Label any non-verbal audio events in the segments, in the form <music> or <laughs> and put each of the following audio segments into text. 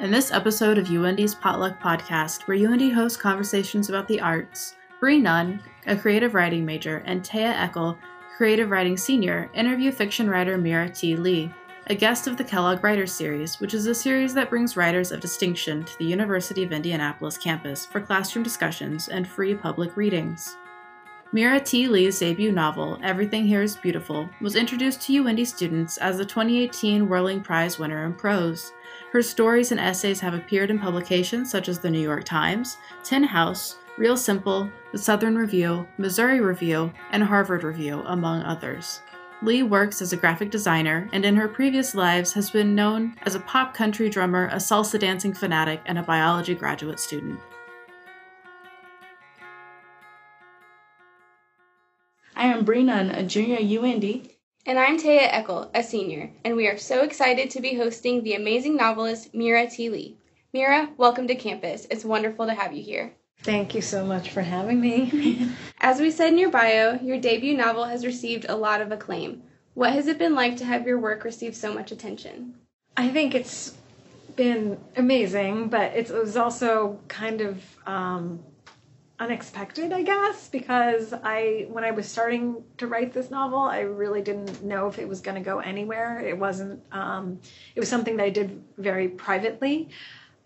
In this episode of UIndy's Potluck Podcast, where UIndy hosts conversations about the arts, Bree Nunn, a creative writing major, and Taya Eckel, creative writing senior, interview fiction writer Mira T. Lee, a guest of the Kellogg Writers Series, which is a series that brings writers of distinction to the University of Indianapolis campus for classroom discussions and free public readings. Mira T. Lee's debut novel, Everything Here is Beautiful, was introduced to UIndy students as the 2018 Whirling Prize winner in prose. Her stories and essays have appeared in publications such as the New York Times, Tin House, Real Simple, the Southern Review, Missouri Review, and Harvard Review, among others. Lee works as a graphic designer and in her previous lives has been known as a pop country drummer, a salsa dancing fanatic, and a biology graduate student. I am Bree Nunn, a junior at UIndy. And I'm Taya Eckel, a senior, and we are so excited to be hosting the amazing novelist Mira T. Lee. Mira, welcome to campus. It's wonderful to have you here. Thank you so much for having me. <laughs> As we said in your bio, your debut novel has received a lot of acclaim. What has it been like to have your work receive so much attention? I think it's been amazing, but it was also kind of um, unexpected, I guess, because I when I was starting to write this novel, I really didn't know if it was going to go anywhere. It wasn't. Um, it was something that I did very privately.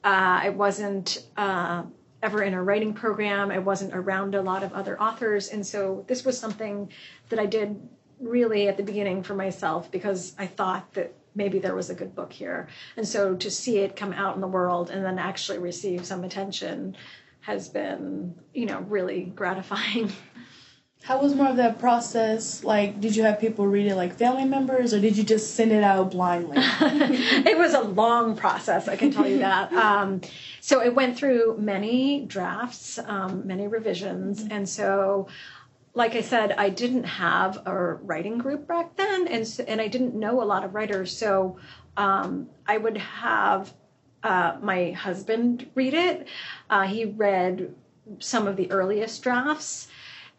Uh, I wasn't uh, ever in a writing program. I wasn't around a lot of other authors, and so this was something that I did really at the beginning for myself because I thought that maybe there was a good book here. And so to see it come out in the world and then actually receive some attention has been, you know, really gratifying. How was more of that process? Like, did you have people read it like family members, or did you just send it out blindly? <laughs> it was a long process, I can tell you that. <laughs> Um, so it went through many drafts, um, many revisions, mm-hmm. and so. Like I said, I didn't have a writing group back then, and so, and I didn't know a lot of writers. So um, I would have uh, my husband read it. Uh, he read some of the earliest drafts,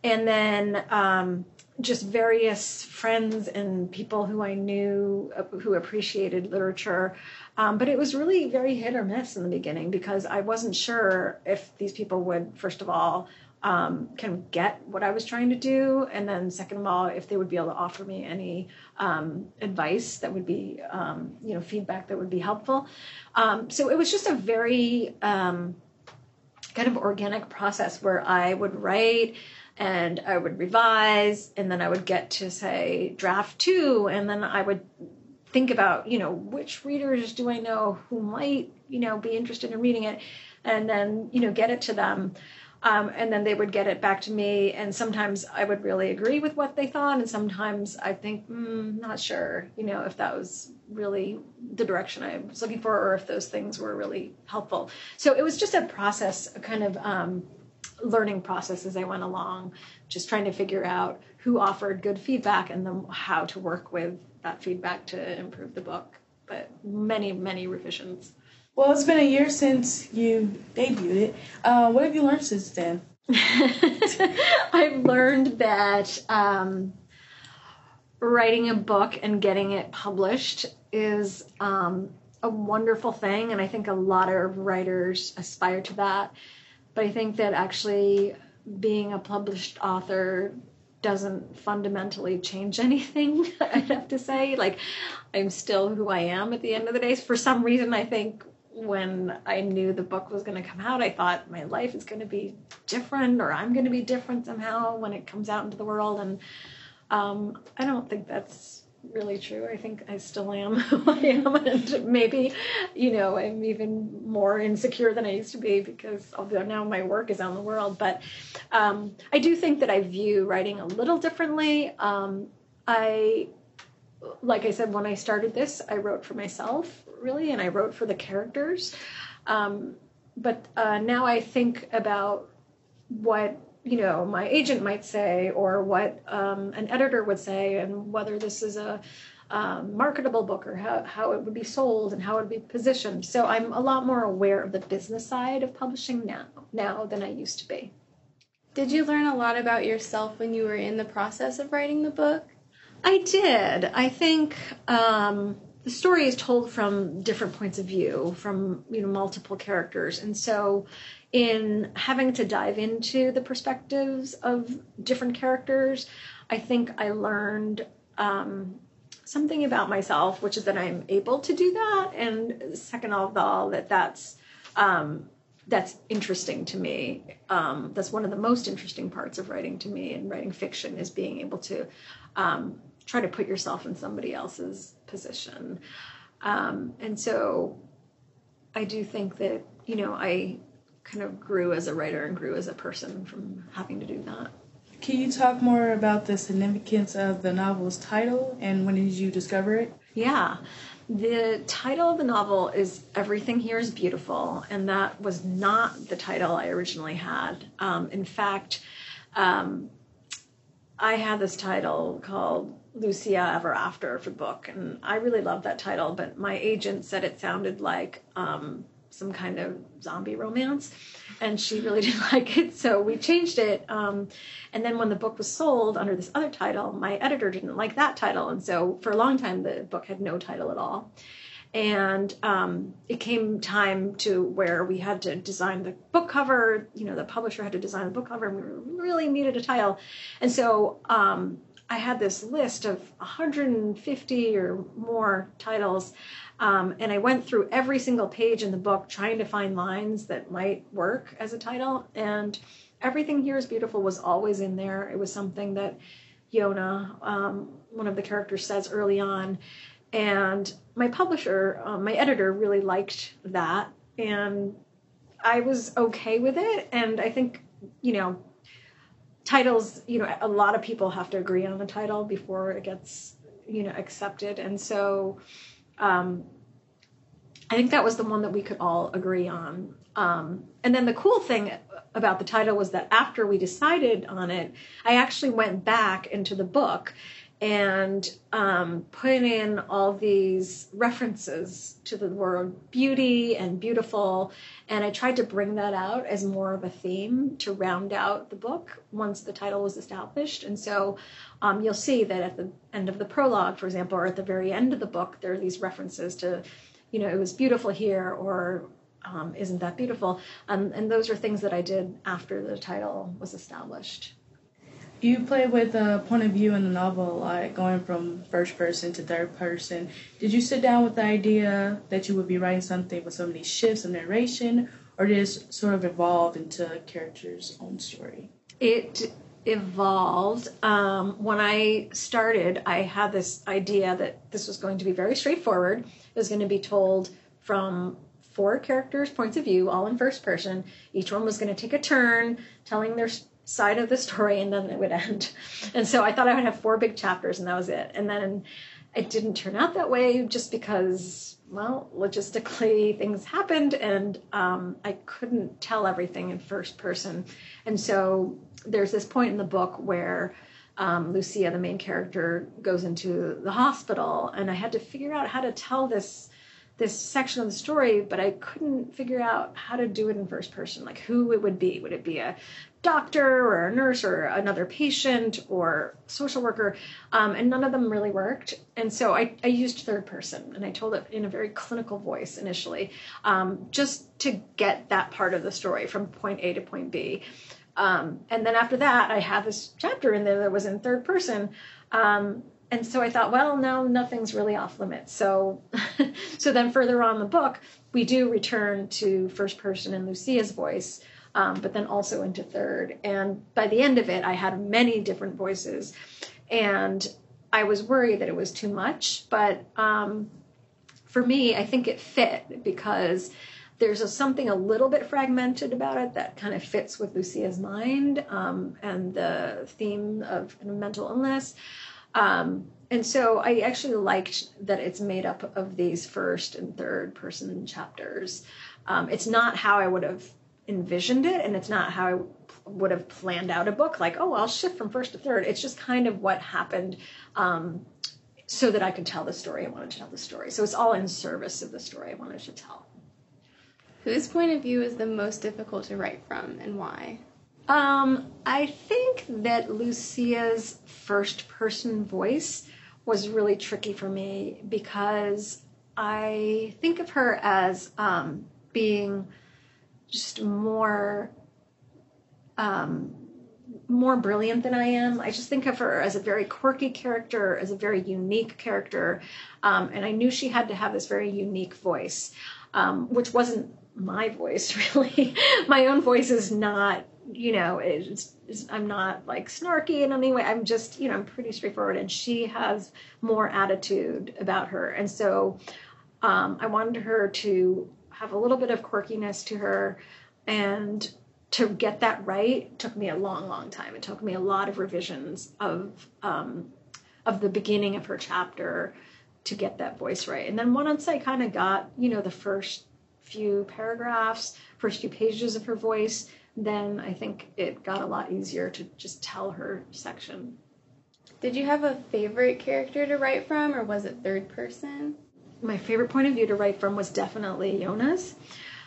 and then um, just various friends and people who I knew uh, who appreciated literature. Um, but it was really very hit or miss in the beginning because I wasn't sure if these people would, first of all, um, kind of get what I was trying to do, and then second of all, if they would be able to offer me any um, advice that would be, um, you know, feedback that would be helpful. Um, so it was just a very um, kind of organic process where I would write and I would revise, and then I would get to say draft two, and then I would think about, you know, which readers do I know who might, you know, be interested in reading it, and then, you know, get it to them. Um, and then they would get it back to me and sometimes i would really agree with what they thought and sometimes i think mm, not sure you know if that was really the direction i was looking for or if those things were really helpful. So it was just a process a kind of um, learning process as i went along just trying to figure out who offered good feedback and then how to work with that feedback to improve the book. But many many revisions well, it's been a year since you debuted it. Uh, what have you learned since then? <laughs> I've learned that um, writing a book and getting it published is um, a wonderful thing, and I think a lot of writers aspire to that. But I think that actually being a published author doesn't fundamentally change <laughs> anything, I'd have to say. Like, I'm still who I am at the end of the day. For some reason, I think when I knew the book was going to come out, I thought my life is going to be different or I'm going to be different somehow when it comes out into the world. And um, I don't think that's really true. I think I still am <laughs> who I am. <laughs> And maybe, you know, I'm even more insecure than I used to be because although now my work is out in the world. But um, I do think that I view writing a little differently. Um, I like I said, when I started this, I wrote for myself, really, and I wrote for the characters. Um, but uh, now I think about what you know my agent might say, or what um, an editor would say, and whether this is a um, marketable book or how, how it would be sold and how it would be positioned. So I'm a lot more aware of the business side of publishing now now than I used to be. Did you learn a lot about yourself when you were in the process of writing the book? I did. I think um, the story is told from different points of view, from you know multiple characters, and so in having to dive into the perspectives of different characters, I think I learned um, something about myself, which is that I'm able to do that, and second of all, that that's um, that's interesting to me. Um, that's one of the most interesting parts of writing to me and writing fiction is being able to um, try to put yourself in somebody else's position. Um, and so I do think that, you know, I kind of grew as a writer and grew as a person from having to do that. Can you talk more about the significance of the novel's title and when did you discover it? Yeah. The title of the novel is Everything Here is Beautiful, and that was not the title I originally had. Um, in fact, um, I had this title called Lucia Ever After for the book, and I really loved that title, but my agent said it sounded like um, some kind of zombie romance, and she really <laughs> didn't like it, so we changed it. Um, and then when the book was sold under this other title, my editor didn't like that title, and so for a long time the book had no title at all. And um, it came time to where we had to design the book cover. You know, the publisher had to design the book cover, and we really needed a title. And so um, I had this list of 150 or more titles. Um, and I went through every single page in the book trying to find lines that might work as a title. And Everything Here is Beautiful was always in there. It was something that Yonah, um, one of the characters, says early on. And my publisher, um, my editor, really liked that. And I was okay with it. And I think, you know, titles, you know, a lot of people have to agree on the title before it gets, you know, accepted. And so um, I think that was the one that we could all agree on. Um, and then the cool thing about the title was that after we decided on it, I actually went back into the book and um, put in all these references to the word beauty and beautiful. And I tried to bring that out as more of a theme to round out the book once the title was established. And so um, you'll see that at the end of the prologue, for example, or at the very end of the book, there are these references to, you know, it was beautiful here or um, isn't that beautiful? Um, and those are things that I did after the title was established. You play with a point of view in the novel, like going from first person to third person. Did you sit down with the idea that you would be writing something with so many shifts of narration, or did it sort of evolve into a character's own story? It evolved. Um, when I started, I had this idea that this was going to be very straightforward. It was going to be told from four characters' points of view, all in first person. Each one was going to take a turn telling their side of the story and then it would end. And so I thought I would have four big chapters and that was it. And then it didn't turn out that way just because, well, logistically things happened and um, I couldn't tell everything in first person. And so there's this point in the book where um, Lucia, the main character, goes into the hospital and I had to figure out how to tell this this section of the story, but I couldn't figure out how to do it in first person, like who it would be. Would it be a doctor or a nurse or another patient or social worker? Um, and none of them really worked. And so I, I, used third person and I told it in a very clinical voice initially, um, just to get that part of the story from point A to point B. Um, and then after that, I had this chapter in there that was in third person. Um, and so I thought, well, no, nothing's really off limits. So, <laughs> so then further on the book, we do return to first person in Lucia's voice, um, but then also into third. And by the end of it, I had many different voices, and I was worried that it was too much. But um, for me, I think it fit because there's a, something a little bit fragmented about it that kind of fits with Lucia's mind um, and the theme of mental illness. Um, and so I actually liked that it's made up of these first and third person chapters. Um, it's not how I would have envisioned it, and it's not how I would have planned out a book like, oh, I'll shift from first to third. It's just kind of what happened um, so that I could tell the story I wanted to tell the story. So it's all in service of the story I wanted to tell. Whose point of view is the most difficult to write from and why? Um, I think that Lucia's first person voice was really tricky for me because I think of her as um, being just more um, more brilliant than I am. I just think of her as a very quirky character, as a very unique character, um, and I knew she had to have this very unique voice, um, which wasn't my voice <laughs> really. my own voice is not, you know, it's, it's, I'm not like snarky in any way. I'm just, you know, I'm pretty straightforward, and she has more attitude about her, and so um, I wanted her to have a little bit of quirkiness to her, and to get that right took me a long, long time. It took me a lot of revisions of um, of the beginning of her chapter to get that voice right. And then once I kind of got, you know, the first few paragraphs, first few pages of her voice, then I think it got a lot easier to just tell her section. Did you have a favorite character to write from, or was it third person? My favorite point of view to write from was definitely Yonah's.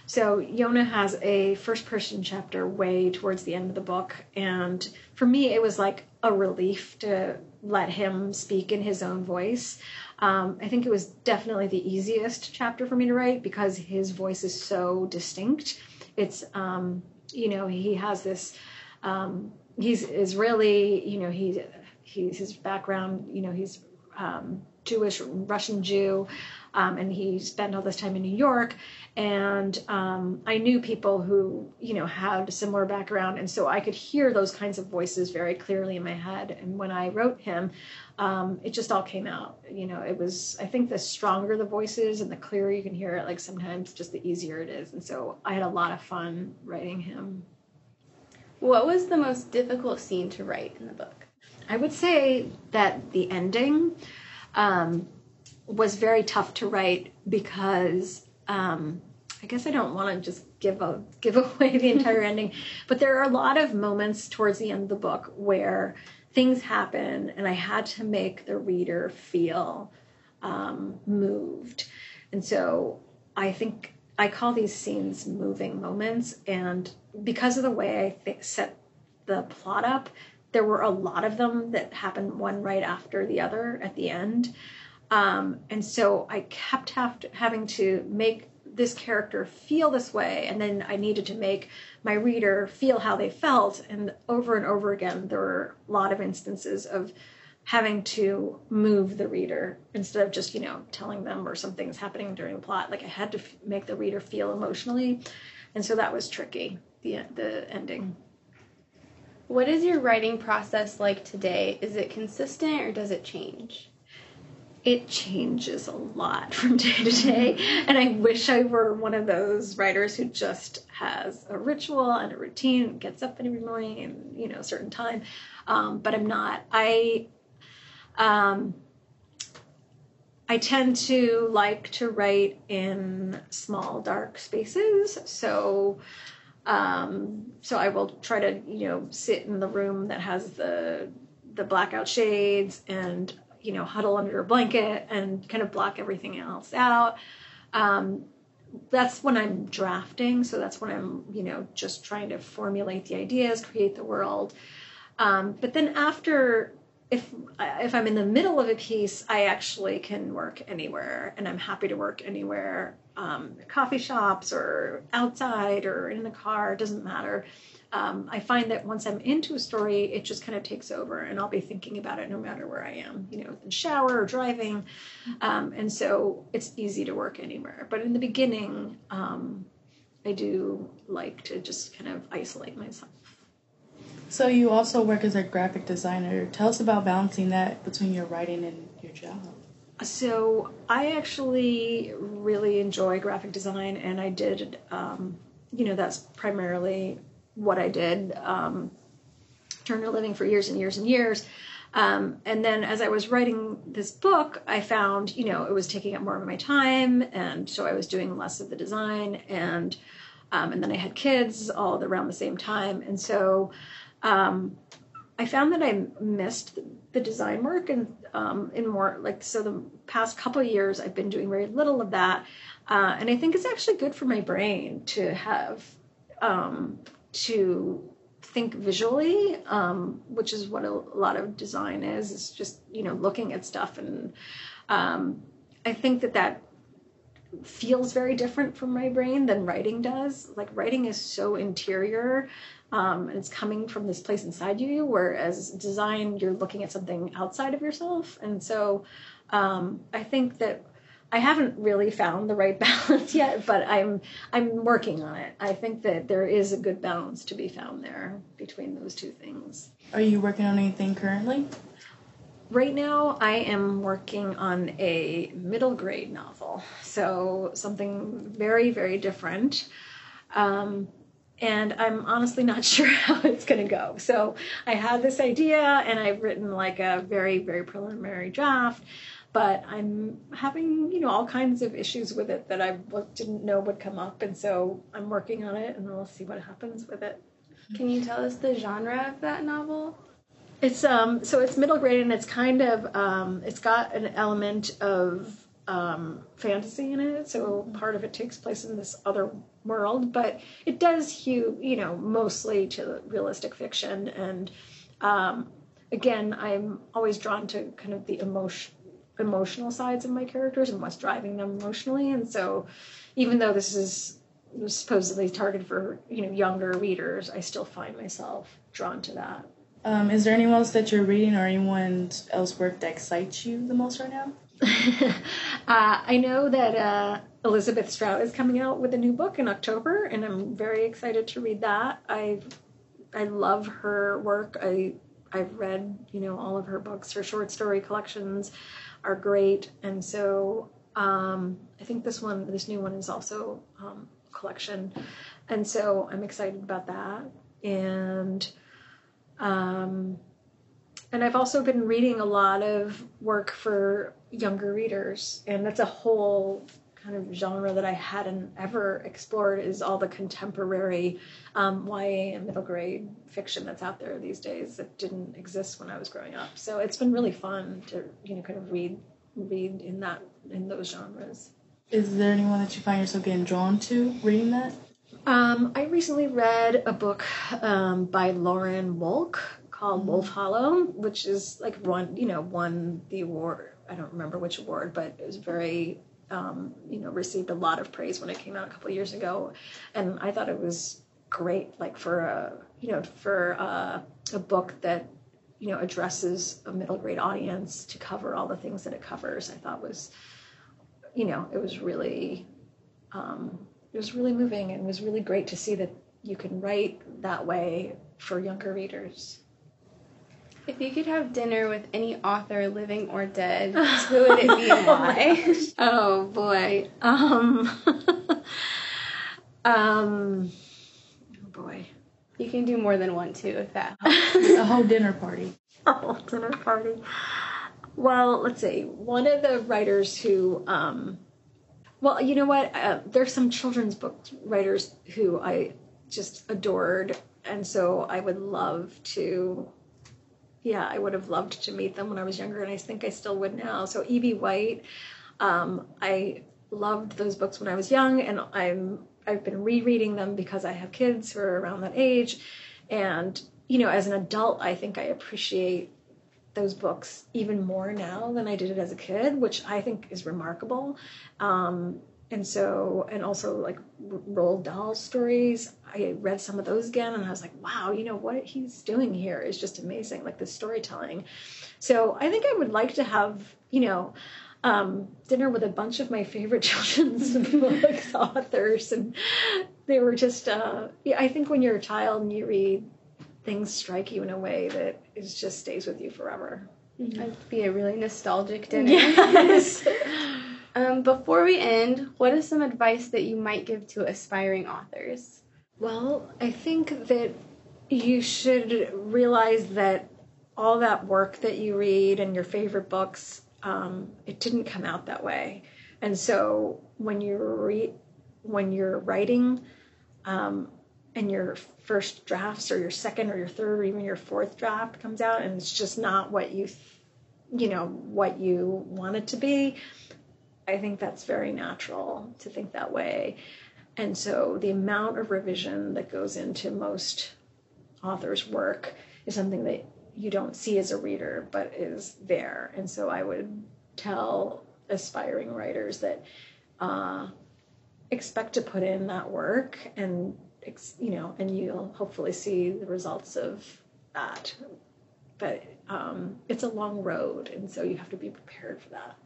So Yona has a first person chapter way towards the end of the book. And for me, it was like a relief to let him speak in his own voice. Um, I think it was definitely the easiest chapter for me to write because his voice is so distinct. It's, um, you know, he has this, um, he's Israeli, you know, he, he's his background, you know, he's um, Jewish, Russian Jew, um, and he spent all this time in New York and um, I knew people who you know had a similar background, and so I could hear those kinds of voices very clearly in my head. And when I wrote him, um, it just all came out. You know, it was I think the stronger the voices and the clearer you can hear it, like sometimes just the easier it is. And so I had a lot of fun writing him. What was the most difficult scene to write in the book? I would say that the ending um, was very tough to write because um, I guess I don't want to just give a <laughs> give away the entire <laughs> ending, but there are a lot of moments towards the end of the book where things happen, and I had to make the reader feel um, moved, and so I think I call these scenes moving moments, and because of the way I th- set the plot up, there were a lot of them that happened one right after the other at the end. Um, and so I kept to, having to make this character feel this way, and then I needed to make my reader feel how they felt. And over and over again, there were a lot of instances of having to move the reader instead of just you know telling them or something's happening during the plot. Like I had to f- make the reader feel emotionally, and so that was tricky. The the ending. What is your writing process like today? Is it consistent or does it change? it changes a lot <laughs> from day to day. And I wish I were one of those writers who just has a ritual and a routine, gets up every morning and, you know, a certain time. Um, but I'm not. I, um, I tend to like to write in small, dark spaces. So, um, so I will try to, you know, sit in the room that has the the blackout shades and you know, huddle under a blanket and kind of block everything else out. Um, that's when I'm drafting. So that's when I'm, you know, just trying to formulate the ideas, create the world. Um, but then after, if if I'm in the middle of a piece, I actually can work anywhere, and I'm happy to work anywhere. Um, coffee shops or outside or in the car, doesn't matter um, I find that once I'm into a story, it just kind of takes over, and I'll be thinking about it no matter where I am, you know, in the shower or driving, um, and so it's easy to work anywhere. But in the beginning, um, I do like to just kind of isolate myself. So you also work as a graphic designer. Tell us about balancing that between your writing and your job. So I actually really enjoy graphic design, and I did, um, you know, that's primarily what I did, um, turned a living for years and years and years. Um, and then as I was writing this book, I found, you know, it was taking up more of my time. And so I was doing less of the design. And, um, and then I had kids all around the same time. And so um, I found that I missed the design work and um, in more like, so the past couple years, I've been doing very little of that. Uh, and I think it's actually good for my brain to have um, to think visually, um, which is what a, a, lot of design is. Is just you know looking at stuff, and um, I think that that feels very different from my brain than writing does. Like writing is so interior. Um, and it's coming from this place inside you, whereas design, you're looking at something outside of yourself. And so um, I think that I haven't really found the right <laughs> balance yet, but I'm I'm working on it. I think that there is a good balance to be found there between those two things. Are you working on anything currently? Right now, I am working on a middle grade novel, so something very very different. Um, and I'm honestly not <laughs> sure how it's going to go. So I had this idea, and I've written like a very very preliminary draft but I'm having you know all kinds of issues with it that I didn't know would come up, and so I'm working on it, and we'll see what happens with it. Can you tell us the genre of that novel? It's um so it's middle grade and it's kind of um it's got an element of um, fantasy in it, so part of it takes place in this other world, but it does hew, you know, mostly to realistic fiction. And um, again, I'm always drawn to kind of the emotion, emotional sides of my characters and what's driving them emotionally. And so, even though this is supposedly targeted for you know younger readers, I still find myself drawn to that. Um, is there anyone else that you're reading or anyone else work that excites you the most right now? <laughs> uh, I know that uh, Elizabeth Strout is coming out with a new book in October, and I'm very excited to read that. I I love her work. I I've read you know all of her books, her short story collections are great. And so um, I think this one, this new one, is also um, collection, and so I'm excited about that. And um, and I've also been reading a lot of work for younger readers, and that's a whole kind of genre that I hadn't ever explored is all the contemporary um, YA and middle grade fiction that's out there these days that didn't exist when I was growing up. So it's been really fun to you know kind of read read in that in those genres. Is there anyone that you find yourself getting drawn to reading that? Um, I recently read a book um, by Lauren Wolk called mm-hmm. Wolf Hollow, which is like one you know won the award. I don't remember which award, but it was very um, you know, received a lot of praise when it came out a couple years ago, and I thought it was great, like for a you know for a, a book that you know addresses a middle grade audience to cover all the things that it covers. I thought was, you know, it was really, um, it was really moving and it was really great to see that you can write that way for younger readers. If you could have dinner with any author, living or dead, <laughs> who would it be and why? oh boy. Um, <laughs> um, oh boy. You can do more than one too, if that <laughs> a whole dinner party. A whole dinner party. Well, let's see. One of the writers who, um, well, you know what? Uh, there's some children's book writers who I just adored, and so I would love to yeah, I would have loved to meet them when I was younger, and I think I still would now. So E.B. White, um, I loved those books when I was young, and I'm I've been rereading them because I have kids who are around that age, and you know, as an adult, I think I appreciate those books even more now than I did it as a kid, which I think is remarkable. Um, and so and also like Roald Dahl stories i read some of those again and i was like wow you know what he's doing here is just amazing like the storytelling so i think i would like to have you know um, dinner with a bunch of my favorite <laughs> children's books authors and they were just uh, i think when you're a child and you read things strike you in a way that it just stays with you forever mm-hmm. that'd be a really nostalgic dinner yes <laughs> <laughs> Um, before we end, what is some advice that you might give to aspiring authors? Well, I think that you should realize that all that work that you read and your favorite books, um, it didn't come out that way. And so when you're re- when you're writing, um, and your first drafts or your second or your third or even your fourth draft comes out and it's just not what you you know what you want it to be I think that's very natural to think that way. And so the amount of revision that goes into most author's work is something that you don't see as a reader, but is there. And so I would tell aspiring writers that uh, expect to put in that work and you know and you'll hopefully see the results of that but um, it's a long road and so you have to be prepared for that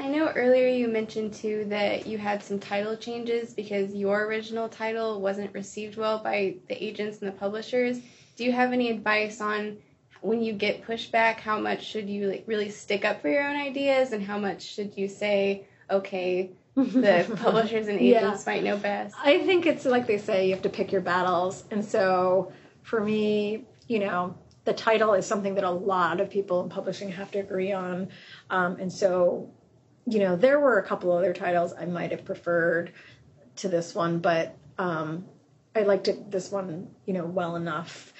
I know earlier you mentioned too that you had some title changes because your original title wasn't received well by the agents and the publishers. Do you have any advice on when you get pushback, how much should you like really stick up for your own ideas and how much should you say, okay, <laughs> the publishers and agents yeah. might know best? I think it's like they say, you have to pick your battles. And so for me, you know, the title is something that a lot of people in publishing have to agree on. Um, and so, you know, there were a couple other titles I might have preferred to this one, but um, I liked it, this one, you know, well enough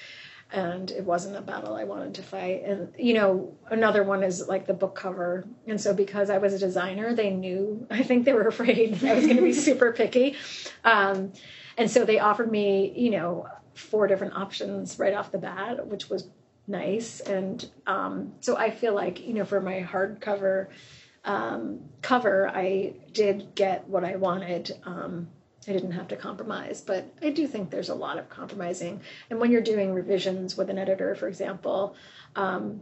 and it wasn't a battle I wanted to fight. And you know, another one is like the book cover. And so because I was a designer, they knew. <laughs> I think they were afraid I was going to be <laughs> super picky, um, and so they offered me, you know, four different options right off the bat, which was nice. And um, so I feel like you know, for my hardcover um, cover, I did get what I wanted. Um, I didn't have to compromise, but I do think there's a lot of compromising. And when you're doing revisions with an editor, for example, um,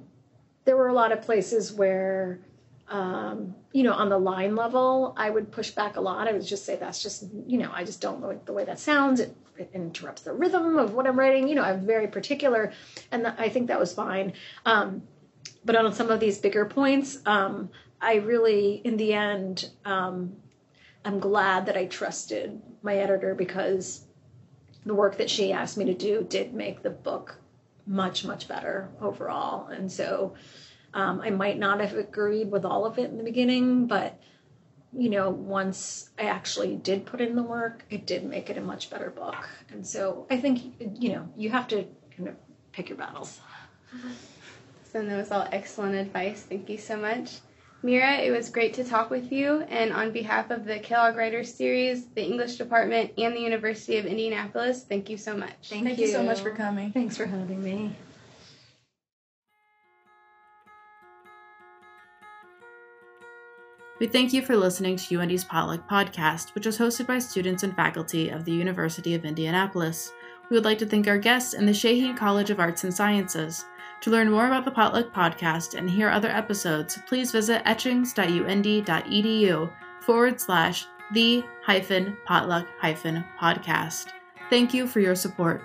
there were a lot of places where, um, you know, on the line level, I would push back a lot. I would just say that's just, you know, I just don't like the way that sounds. It, it interrupts the rhythm of what I'm writing. You know, I'm very particular, and th- I think that was fine. Um, but on some of these bigger points, um, I really, in the end, um, I'm glad that I trusted my editor because the work that she asked me to do did make the book much, much better overall. And so um, I might not have agreed with all of it in the beginning, but you know, once I actually did put in the work, it did make it a much better book. And so I think, you know, you have to kind of pick your battles. <laughs> So that was all excellent advice. Thank you so much. Mira, it was great to talk with you, and on behalf of the Kellogg Writers Series, the English Department, and the University of Indianapolis, thank you so much. Thank, thank you. you so much for coming. Thanks for having me. We thank you for listening to UIndy's Potluck podcast, which is hosted by students and faculty of the University of Indianapolis. We would like to thank our guests and the Shaheen College of Arts and Sciences. To learn more about the Potluck podcast and hear other episodes, please visit etchings.uindy.edu forward slash the hyphen potluck hyphen podcast. Thank you for your support.